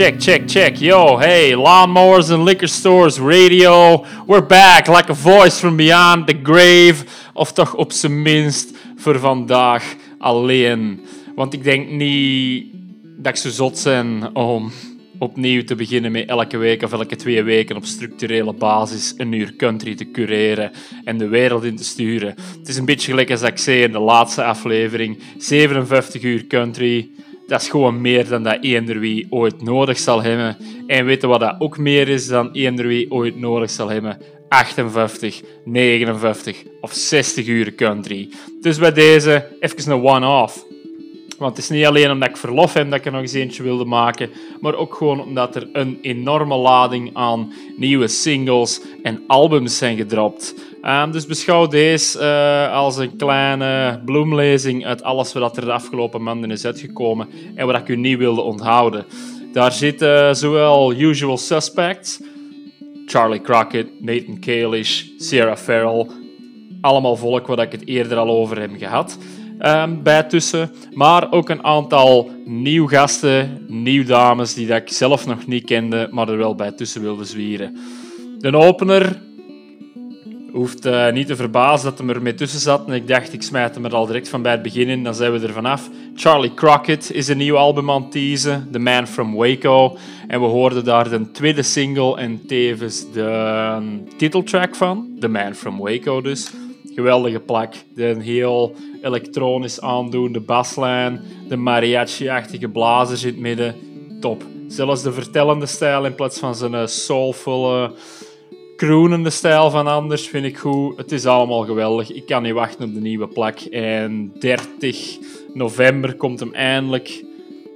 Check, check, check. Yo, hey, Lawnmowers and Liquor Stores Radio. We're back like a voice from beyond the grave. Of toch op zijn minst voor vandaag alleen. Want ik denk niet dat ik zo zot ben om opnieuw te beginnen met elke week of elke twee weken op structurele basis een uur country te cureren en de wereld in te sturen. Het is een beetje gelijk als ik zei in de laatste aflevering. 57 uur country. Dat is gewoon meer dan dat eender wie ooit nodig zal hebben. En weet je wat dat ook meer is dan eender wie ooit nodig zal hebben? 58, 59 of 60 uur country. Dus bij deze even een one-off. Want het is niet alleen omdat ik verlof heb dat ik er nog eens eentje wilde maken, maar ook gewoon omdat er een enorme lading aan nieuwe singles en albums zijn gedropt. Ehm, dus beschouw deze eh, als een kleine bloemlezing uit alles wat er de afgelopen maanden is uitgekomen en wat ik u niet wilde onthouden. Daar zitten zowel Usual Suspects, Charlie Crockett, Nathan Kalish, Sarah Farrell, allemaal volk waar ik het eerder al over heb gehad ehm, bij tussen. Maar ook een aantal nieuw gasten, nieuw dames die dat ik zelf nog niet kende, maar er wel bij tussen wilde zwieren. De opener hoeft eh, niet te verbazen dat hem er mee tussen zat. En ik dacht, ik smijt hem er al direct van bij het begin in, dan zijn we er vanaf. Charlie Crockett is een nieuw album aan het teasen, The Man from Waco. En we hoorden daar de tweede single en tevens de ehm, titeltrack van, The Man from Waco dus. Geweldige plak. De heel elektronisch aandoende baslijn, de mariachi-achtige blazers in het midden. Top. Zelfs de vertellende stijl in plaats van zijn eh, soulvolle kroenende stijl van Anders vind ik goed. Het is allemaal geweldig. Ik kan niet wachten op de nieuwe plak. En 30 november komt hem eindelijk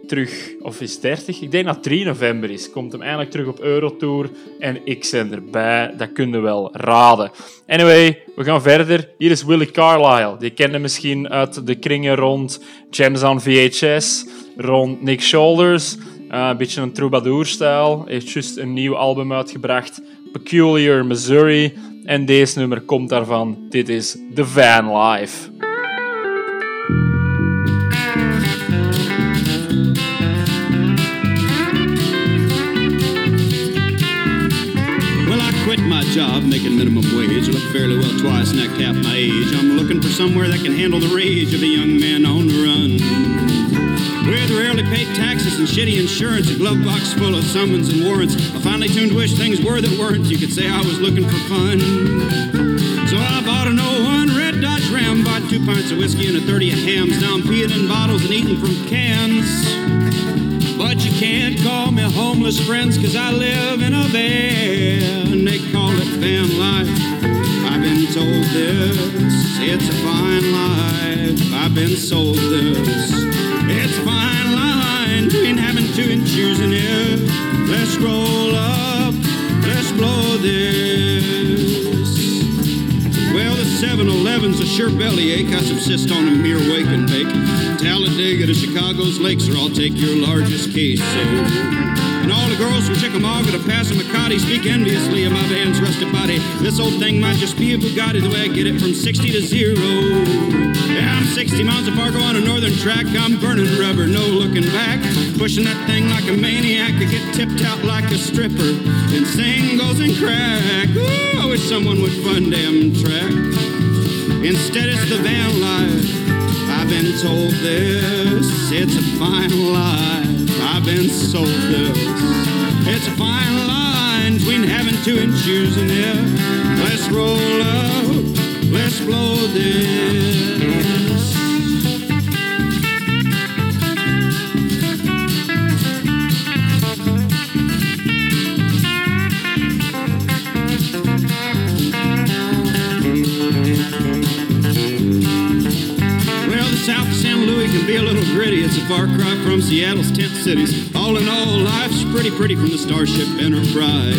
terug. Of is het 30? Ik denk dat 3 november is. Komt hem eindelijk terug op Eurotour. En ik ben erbij. Dat kun je wel raden. Anyway, we gaan verder. Hier is Willie Carlisle. Die kende misschien uit de kringen rond Gems on VHS. Rond Nick Shoulders. Uh, een beetje een troubadour-stijl. Heeft juist een nieuw album uitgebracht. Peculiar Missouri. En deze nummer komt daarvan. Dit is The Van Life. Well, I quit my job making minimum wage. Look fairly well twice necked half my age. I'm looking for somewhere that can handle the rage of a young man on the run. With rarely paid taxes and shitty insurance, a glove box full of summons and warrants. I finally tuned wish things were that weren't. You could say I was looking for fun. So I bought an 01 Red Dodge Ram, bought two pints of whiskey and a 30 of hams. Now I'm peeing in bottles and eating from cans. But you can't call me homeless friends, cause I live in a van. They call it van life. I've been told this, it's a fine life. I've been sold this. It's fine line between having to and choosing it. Let's roll up, let's blow this. Well, the 7-Eleven's a sure bellyache. I subsist on a mere wake and bake. Talladega to Chicago's lakes, or I'll take your largest case. So, and all the girls from Chickamauga to Passamaquoddy speak enviously of my van's rusted body. This old thing might just be a Bugatti the way I get it from 60 to zero. Yeah, I'm 60 miles of Fargo on a northern track. I'm burning rubber, no looking back. Pushing that thing like a maniac. I get tipped out like a stripper. And singles and crack. Ooh, I wish someone would fund them track. Instead, it's the van life. I've been told this. It's a fine life. I've been sold this. It's a fine line between having to and choosing it. Let's roll up. Let's blow this. Gritty. It's a far cry from Seattle's tent cities. All in all, life's pretty pretty from the Starship Enterprise.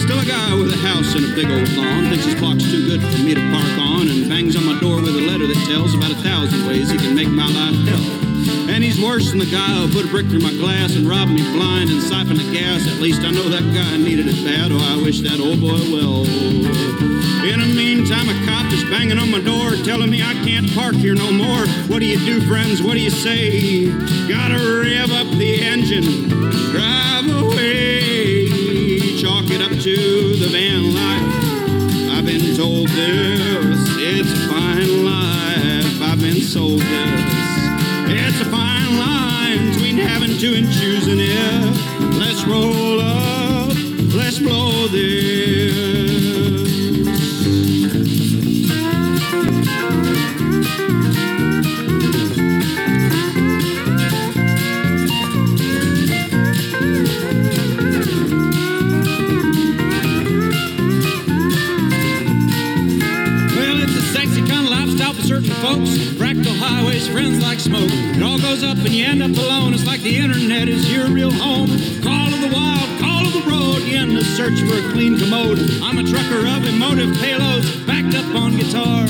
Still a guy with a house and a big old lawn. Thinks his clock's too good for me to park on. And bangs on my door with a letter that tells about a thousand ways he can make my life hell. And he's worse than the guy who put a brick through my glass and robbed me blind and siphoned the gas. At least I know that guy needed it bad. Oh, I wish that old boy well. In the meantime, a cop is banging on my door, telling me I can't park here no more. What do you do, friends? What do you say? Gotta rev up the engine, drive away, chalk it up to the van life. I've been told this, it's a fine life. I've been sold this. It's a fine line between having to and choosing it. Let's roll up, let's blow this. Search for a clean commode. I'm a trucker of emotive payloads, backed up on guitar.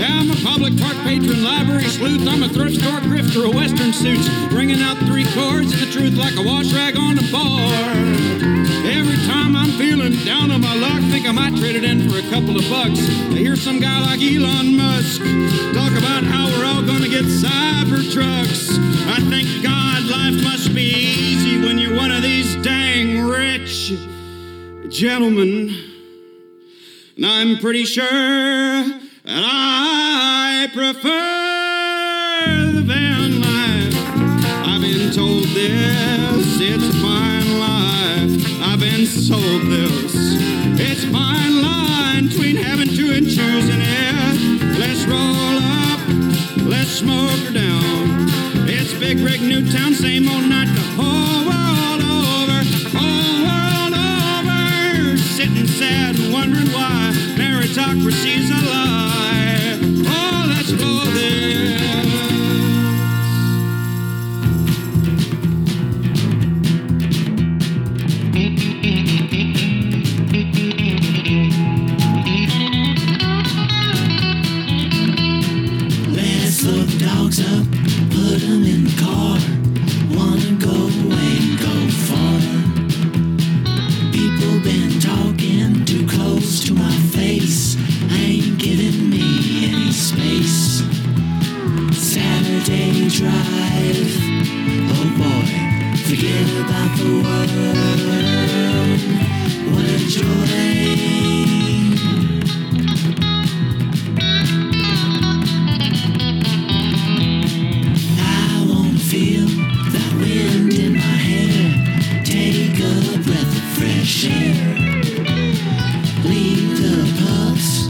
Yeah, I'm a public park patron, library sleuth. I'm a thrift store grifter, of western suits. Bringing out three chords of the truth like a wash rag on a bar. Every time I'm feeling down on my luck, think I might trade it in for a couple of bucks. I hear some guy like Elon Musk talk about how we're all gonna get cyber trucks. I think God, life must be easy when you're one of these dang rich gentlemen. And I'm pretty sure that I prefer the van life. I've been told this, it's a fine life. I've been sold this. It's a fine line between having to and choosing it. Let's roll up, let's smoke her down. It's Big Rig Newtown, same old night the whole world democracy's alive. forget about the world. What a joy. I feel that wind in my hair. Take a breath of fresh air. Leave the puffs.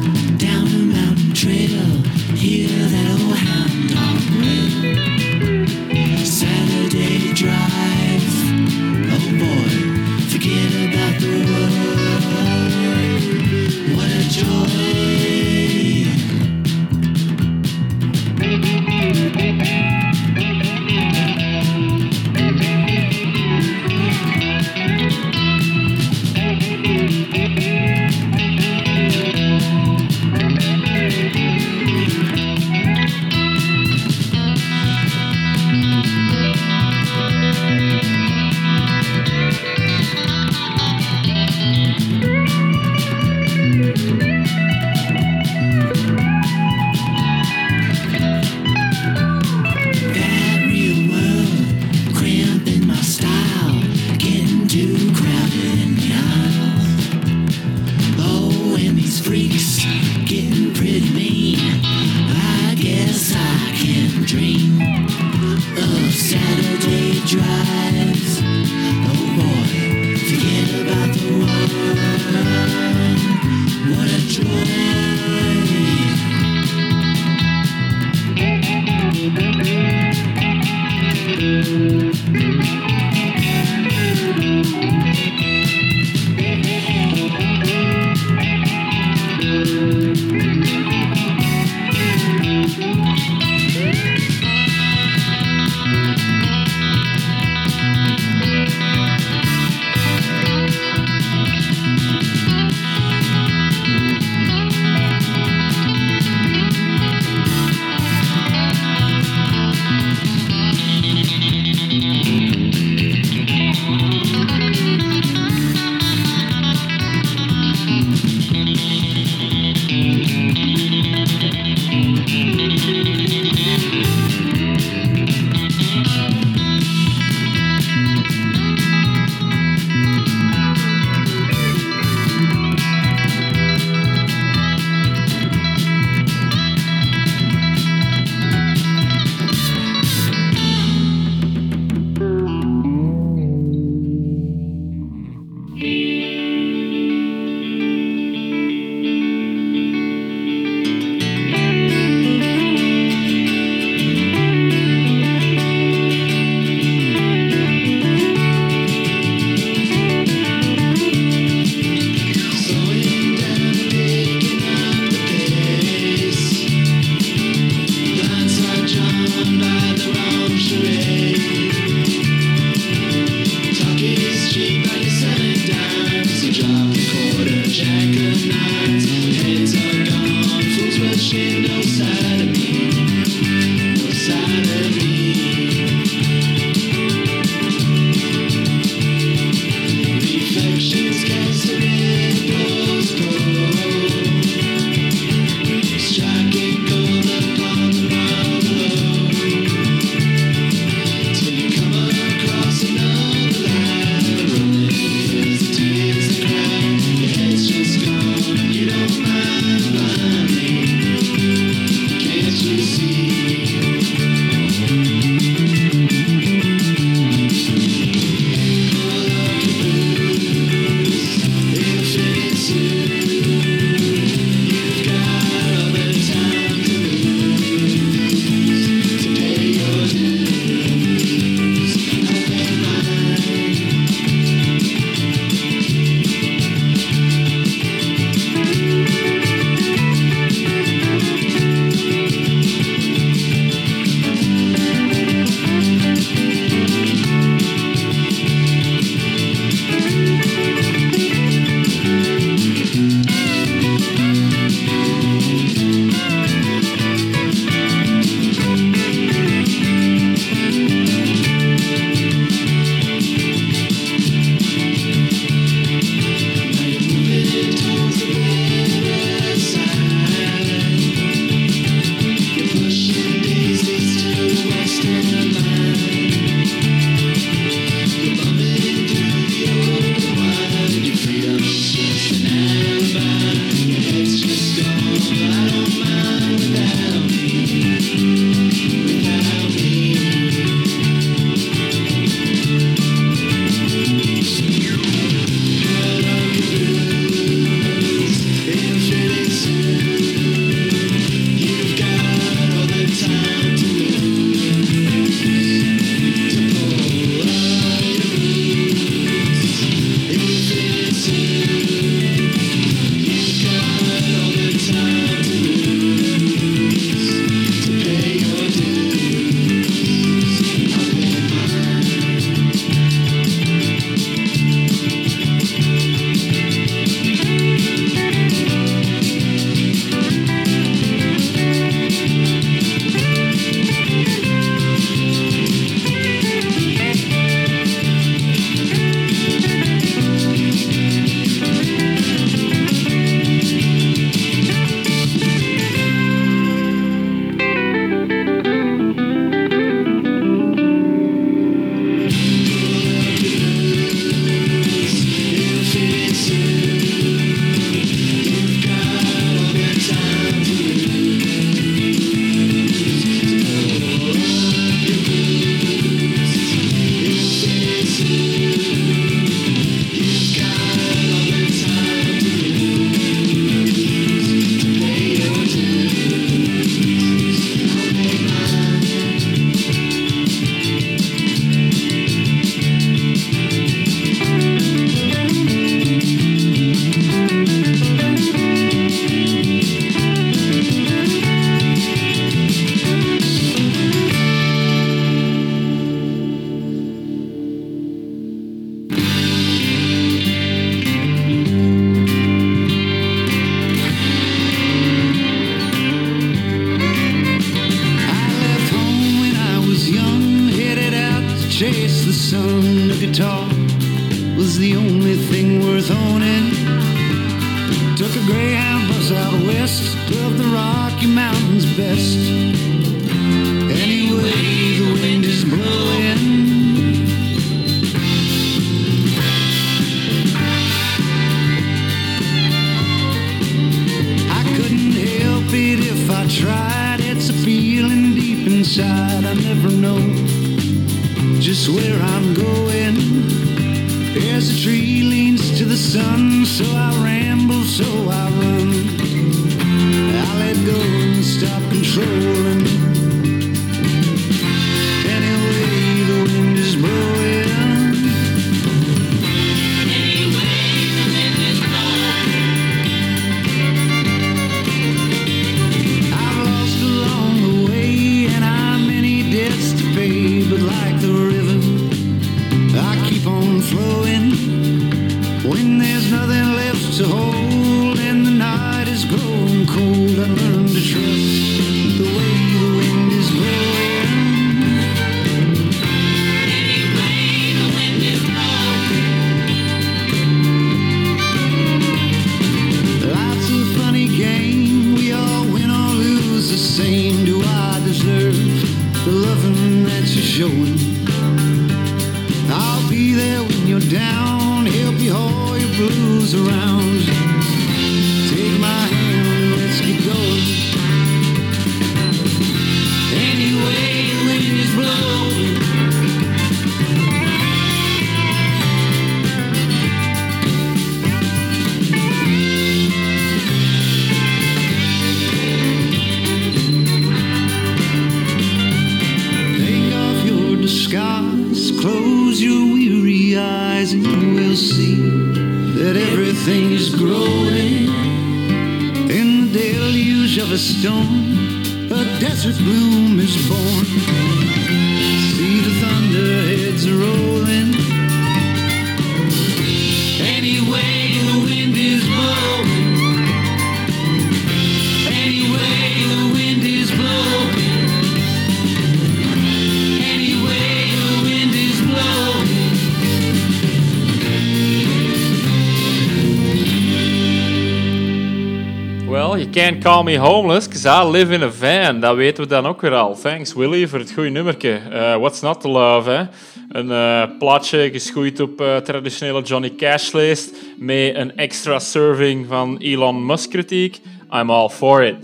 Call me homeless, cause I live in a van. Dat weten we dan ook weer al. Thanks Willy voor het goede nummerke. Eh, What's Not to Love, hè? Een eh plaatje geschoeid op eh, traditionele Johnny Cash lijst met een extra serving van Elon Musk kritiek. I'm all for it.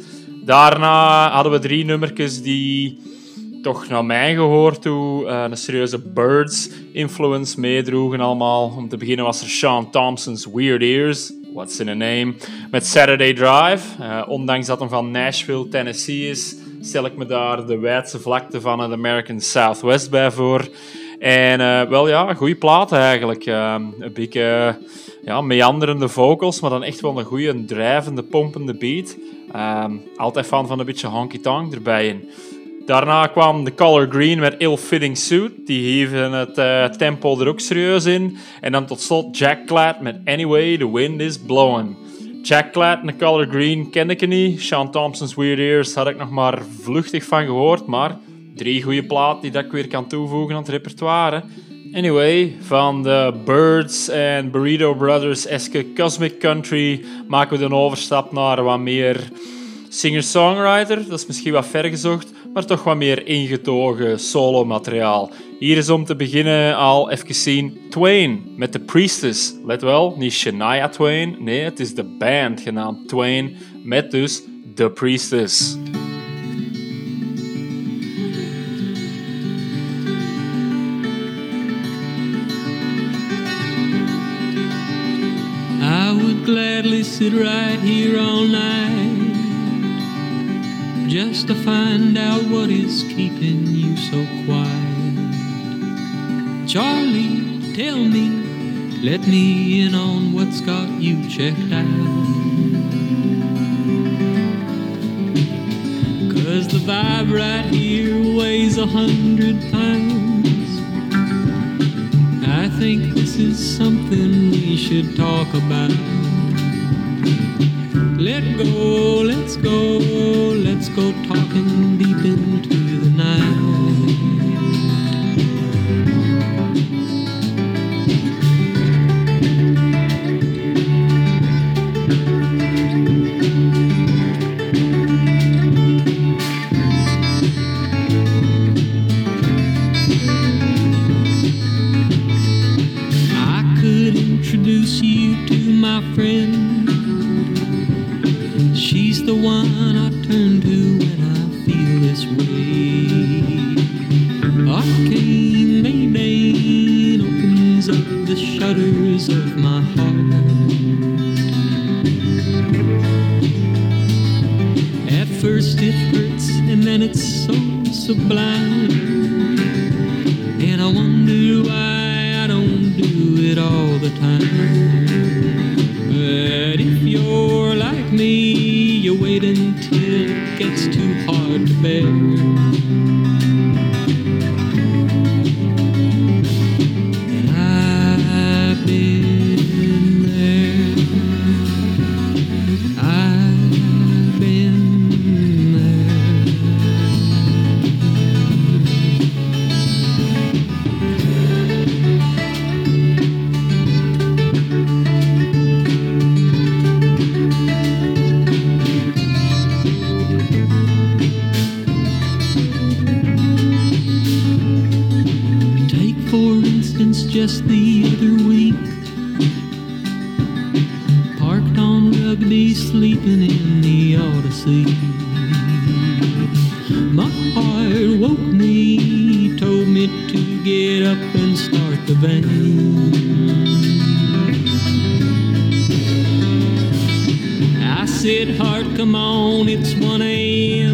Daarna hadden we drie nummertjes die toch naar mij gehoord toe een serieuze Birds-influence meedroegen allemaal. Om te beginnen was er Sean Thompson's Weird Ears, What's in a Name, met Saturday Drive. Eh, ondanks dat hem van Nashville, Tennessee is, stel ik me daar de wijdse vlakte van het American Southwest bij voor. En eh, wel ja, goede plaat eigenlijk. Eh, een beetje ja, meanderende vocals, maar dan echt wel een goede, drijvende, pompende beat. Ehm, altijd fan van een beetje honky-tonk erbij in. Daarna kwam The Color Green met Ill Fitting Suit. Die hieven het eh, tempo er ook serieus in. En dan tot slot Jack Clad met Anyway, The Wind is Blowing. Jack Clad en The Color Green kende ik niet. Sean Thompson's Weird Ears had ik nog maar vluchtig van gehoord. Maar drie goede platen die dat ik weer kan toevoegen aan het repertoire. Anyway, van de Birds en Burrito Brothers-eske Cosmic Country maken we de overstap naar wat meer singer-songwriter. Dat is misschien wat vergezocht, maar toch wat meer ingetogen solo-materiaal. Hier is om te beginnen al even zien Twain met The Priestess. Let wel, niet Shania Twain, nee, het is de band genaamd Twain met dus The Priestess. I would gladly sit right here all night just to find out what is keeping you so quiet. Charlie, tell me, let me in on what's got you checked out. Cause the vibe right here weighs a hundred pounds. I think this is something we should talk about. Let go, let's go, let's go talking deep into the other week. Parked on Rugby, sleeping in the Odyssey. My heart woke me, told me to get up and start the van. I said, Heart, come on, it's 1 a.m.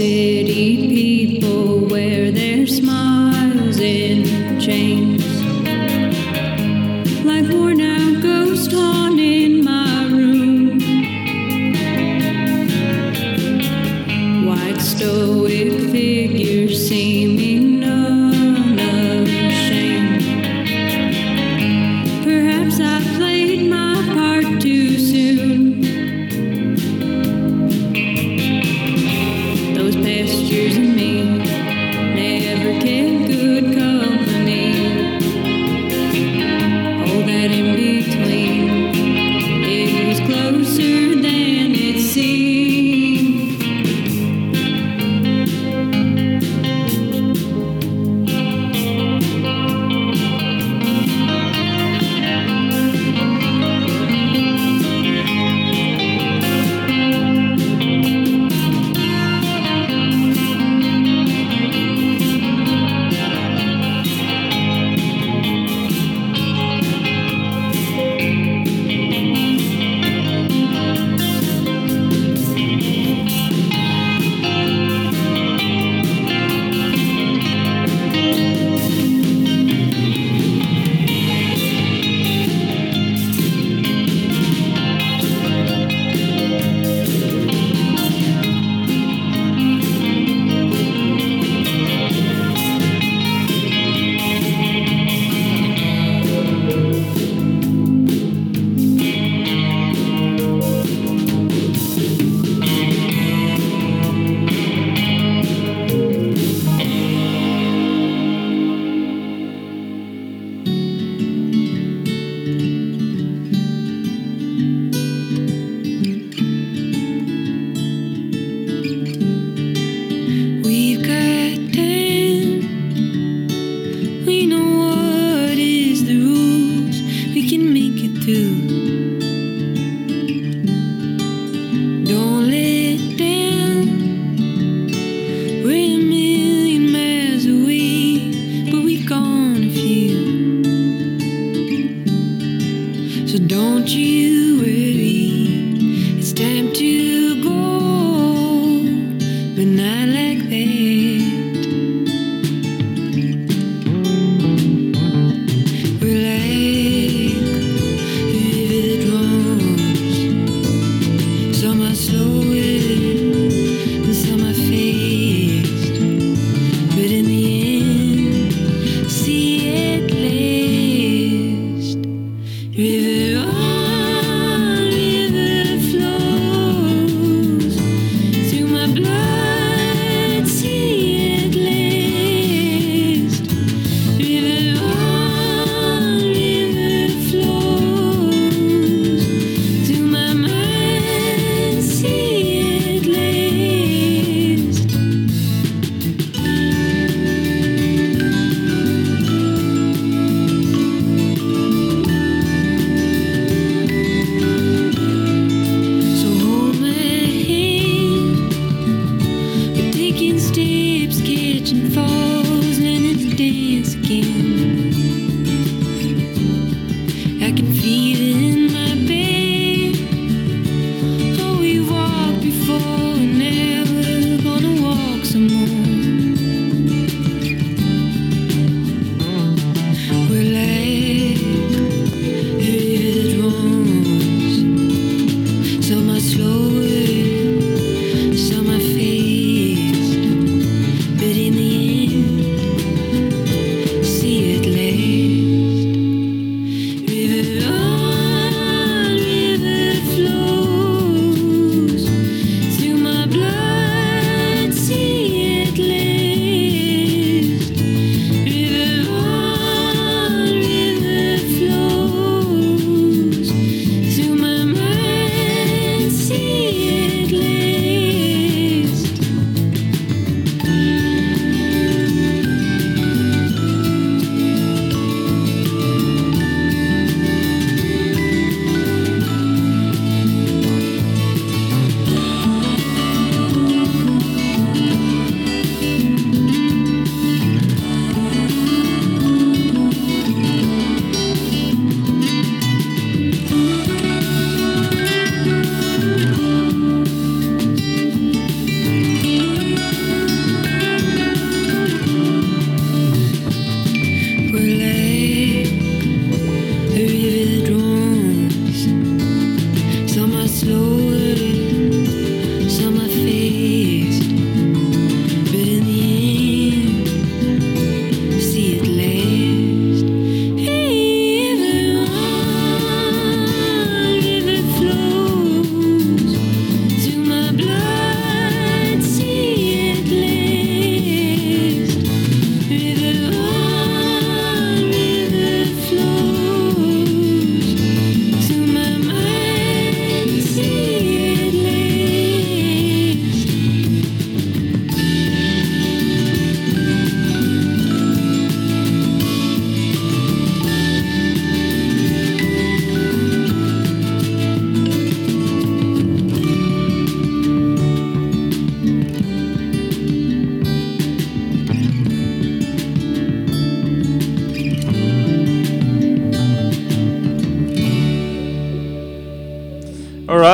City people wear their smiles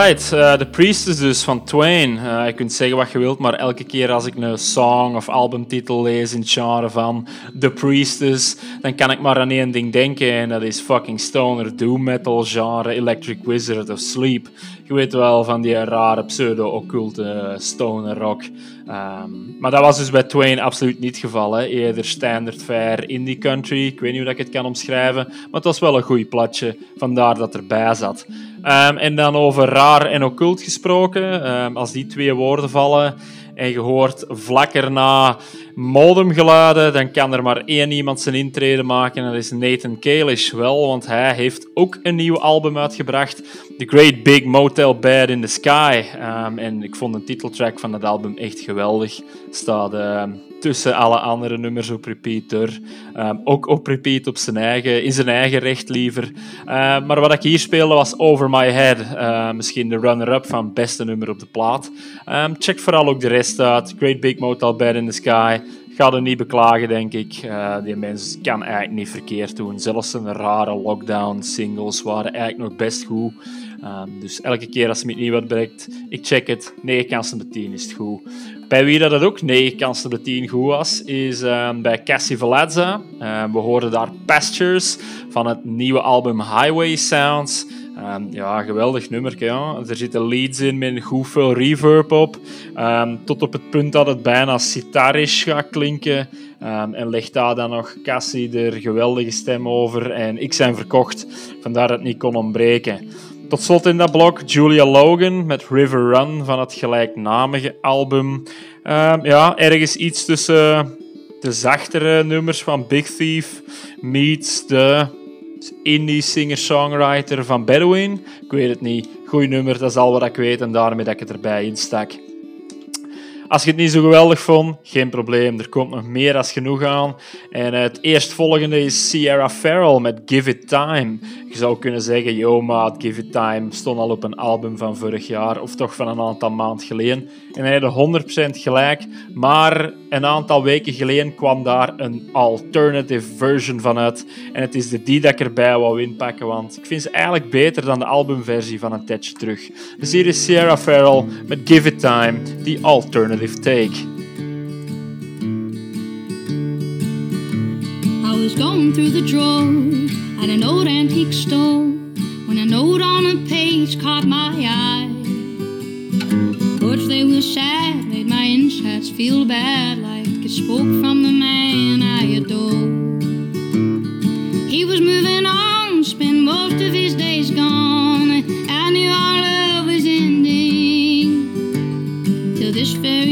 Eh The Priestess dus van Twain. Eh, je kunt zeggen wat je wilt, maar elke keer als ik een song of albumtitel lees in het genre van The Priestess, dan kan ik maar aan één ding denken en dat is fucking stoner, doom metal genre, Electric Wizard of Sleep. Je weet wel van die rare pseudo-occulte stoner rock. Ehm, maar dat was dus bij Twain absoluut niet het geval. Eerder standard fare indie country. Ik weet niet hoe ik het kan omschrijven, maar het was wel een goed platje. Vandaar dat erbij zat. Ehm, en dan over raar en occult gesproken. ehm, als die twee woorden vallen en je hoort vlak erna modemgeluiden, dan kan er maar één iemand zijn intrede maken en dat is Nathan Kalish. Wel, want hij heeft ook een nieuw album uitgebracht. The Great Big Motel Bed in the Sky. Ehm, en ik vond de titeltrack van dat album echt geweldig. Staat tussen alle andere nummers op repeat door. Ehm, ook op repeat op zijn eigen, in zijn eigen recht liever. Ehm, maar wat ik hier speelde was Over My Head. Ehm, misschien de runner-up van beste nummer op de plaat. Check vooral ook de rest uit. Great Big Motel Bed in the Sky. Ga er niet beklagen, denk ik. Eh, die mens kan eigenlijk niet verkeerd doen. Zelfs zijn rare lockdown-singles waren eigenlijk nog best goed. Dus elke keer als ze met nieuw wat brengt, ik check het. 9 kansen op 10 is het goed. Bij wie dat het ook 9 kansen op 10 goed was, is ehm, bij Cassie Velazza. Ehm, we hoorden daar Pastures van het nieuwe album Highway Sounds. Ehm, ja, geweldig nummer. Er zitten leads in met goed veel reverb op. Tot op het punt dat het bijna sitarisch gaat klinken. En legt daar dan nog Cassie er geweldige stem over. En ik zijn verkocht, vandaar dat het niet kon ontbreken. Tot slot in dat blok Julia Logan met River Run van het gelijknamige album. Ehm, ja, ergens iets tussen de zachtere nummers van Big Thief meets de indie singer-songwriter van Bedouin. Ik weet het niet. Goeie nummer, dat is al wat ik weet en daarmee dat ik het erbij instak. Als je het niet zo geweldig vond, geen probleem. Er komt nog meer als genoeg aan. En het eerstvolgende is Sierra Farrell met Give It Time. Je zou kunnen zeggen, yo maat, Give It Time stond al op een album van vorig jaar, of toch van een aantal maanden geleden. En hij had 100% gelijk, maar een aantal weken geleden kwam daar een alternative version van uit. En het is de die dat ik erbij wou inpakken, want ik vind ze eigenlijk beter dan de albumversie van een tijdje terug. Dus hier is Sierra Farrell met Give It Time, die alternative take. I was going through the drawers at an old antique store when a note on a page caught my eye. Words they were sad, made my insides feel bad, like it spoke from the man I adore. He was moving on, spent most of his days gone. I knew our love was ending. Till this very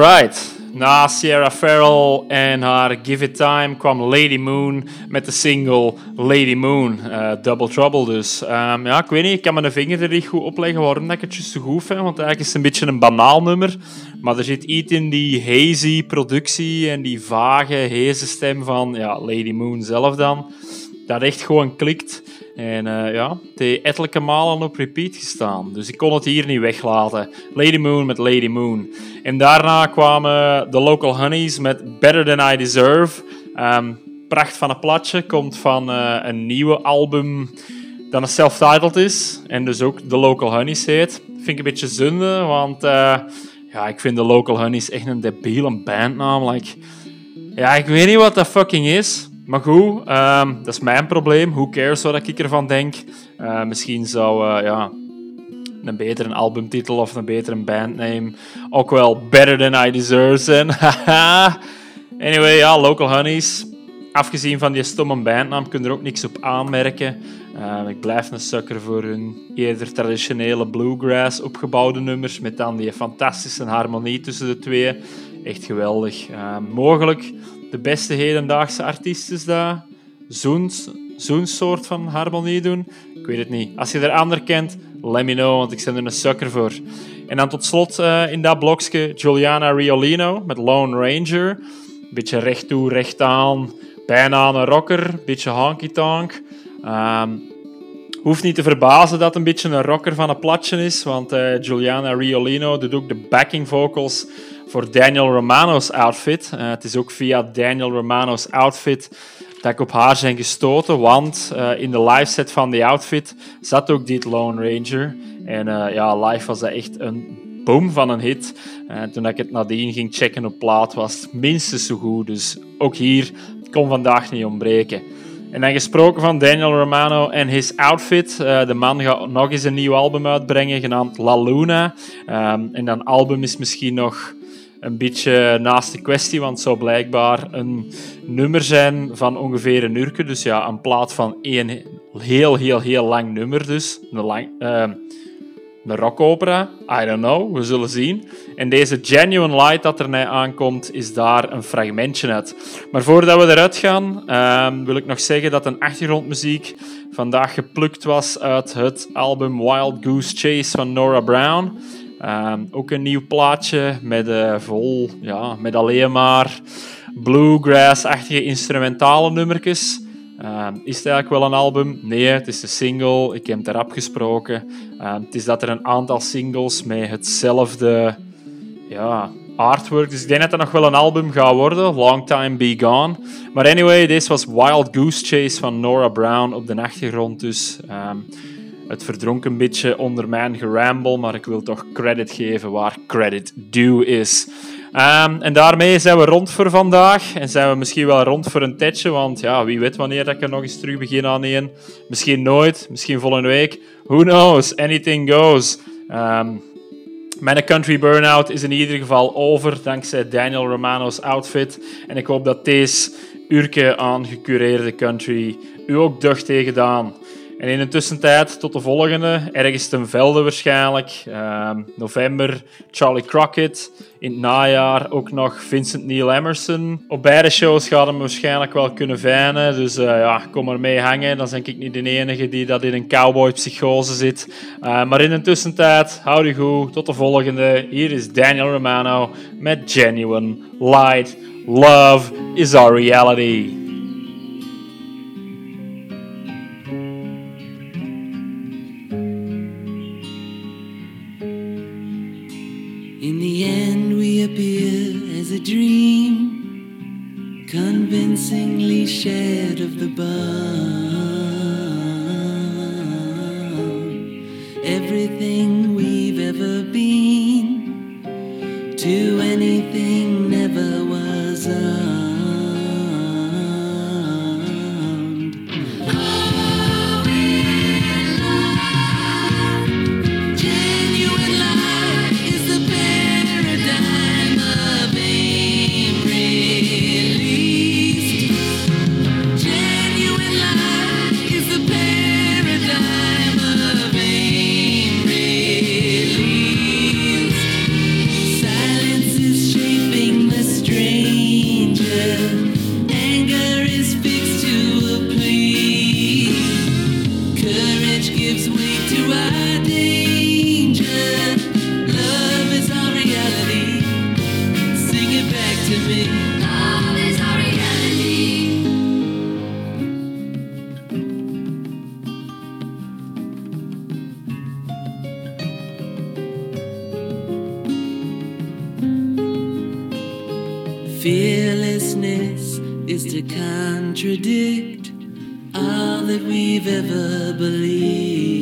Alright. Na Sierra Farrell en haar Give It Time kwam Lady Moon met de single Lady Moon. eh, Double Trouble dus. Ehm, ja, ik weet niet, ik kan mijn vinger er niet goed opleggen waarom dat ik het zo goed vind. Want eigenlijk is het een beetje een banaal nummer. Maar er zit iets in die hazy productie en die vage, heze stem van ja, Lady Moon zelf dan. Dat echt gewoon klikt. En eh, ja, heeft ettelijke malen op repeat gestaan. Dus ik kon het hier niet weglaten. Lady Moon met Lady Moon. En daarna kwamen de Local Honeys met Better Than I Deserve. Ehm, pracht van een platje. Komt van eh, een nieuwe album dat een self-titled is. En dus ook de Local Honeys heet. Vind ik een beetje zonde, want eh, ja, ik vind de Local Honeys echt een debiele bandnaam. Like, ja, ik weet niet wat dat fucking is. Maar goed, ehm, dat is mijn probleem. Who cares wat ik ervan denk? Eh, misschien zou eh, ja, een betere albumtitel of een betere bandname ook wel Better Than I Deserve zijn. Anyway, ja, Local Honeys. Afgezien van die stomme bandnaam kun je er ook niks op aanmerken. Eh, ik blijf een sukker voor hun eerder traditionele bluegrass opgebouwde nummers met dan die fantastische harmonie tussen de twee. Echt geweldig. Mogelijk de beste hedendaagse artiest is dat zo'n zo'n soort van harmonie doen. Ik weet het niet. Als je er ander kent, let me know, want ik ben er een sukker voor. En dan tot slot eh, in dat blokje Juliana Riolino met Lone Ranger. Beetje recht toe, recht aan. Bijna een rocker. Beetje honky-tonk. Ehm, Hoeft niet te verbazen dat een beetje een rocker van een platje is, want eh, Juliana Riolino doet ook de backing vocals voor Daniel Romano's outfit. Eh, het is ook via Daniel Romano's outfit dat ik op haar ben gestoten, want eh, in de live set van die outfit zat ook dit Lone Ranger. En eh, ja, live was dat echt een boom van een hit. Toen ik het nadien ging checken op plaat was het minstens zo goed. Dus ook hier kon vandaag niet ontbreken. En dan gesproken van Daniel Romano en his outfit. De man gaat nog eens een nieuw album uitbrengen, genaamd La Luna. Ehm, en dat album is misschien nog een beetje naast de kwestie, want het zou blijkbaar een nummer zijn van ongeveer een uur. Dus ja, een plaat van één heel, heel, heel lang nummer dus. Een, lang, een rockopera, I don't know, we zullen zien. En deze Genuine Light dat er aankomt, is daar een fragmentje uit. Maar voordat we eruit gaan, ehm, wil ik nog zeggen dat een achtergrondmuziek vandaag geplukt was uit het album Wild Goose Chase van Nora Brown. Ehm, ook een nieuw plaatje met, eh, vol, ja, met alleen maar bluegrass-achtige instrumentale nummertjes. Ehm, is het eigenlijk wel een album? Nee, het is een single. Ik heb het erop gesproken. Ehm, het is dat er een aantal singles met hetzelfde ja, artwork. Dus ik denk dat het nog wel een album gaat worden. Long Time Be Gone. Maar anyway, deze was Wild Goose Chase van Nora Brown op de achtergrond. Dus het verdronk een beetje onder mijn geramble. Maar ik wil toch credit geven waar credit due is. Ehm, en daarmee zijn we rond voor vandaag. En zijn we misschien wel rond voor een tijdje. Want ja, wie weet wanneer ik er nog eens terug begin aan één. Misschien nooit, misschien volgende week. Who knows? Anything goes. Ehm, mijn country burnout is in ieder geval over, dankzij Daniel Romano's outfit. En ik hoop dat deze uurke aan gecureerde country u ook deugd heeft gedaan. En in de tussentijd, tot de volgende, ergens ten velde waarschijnlijk. Ehm, november, Charlie Crockett. In het najaar ook nog Vincent Neil Emerson. Op beide shows gaat hem waarschijnlijk wel kunnen vinden. Dus eh, ja, kom er mee hangen. Dan ben ik niet de enige die dat in een cowboy-psychose zit. Eh, maar in de tussentijd, hou je goed. Tot de volgende. Hier is Daniel Romano met Genuine Light. Love is our reality. Fearlessness is to contradict all that we've ever believed.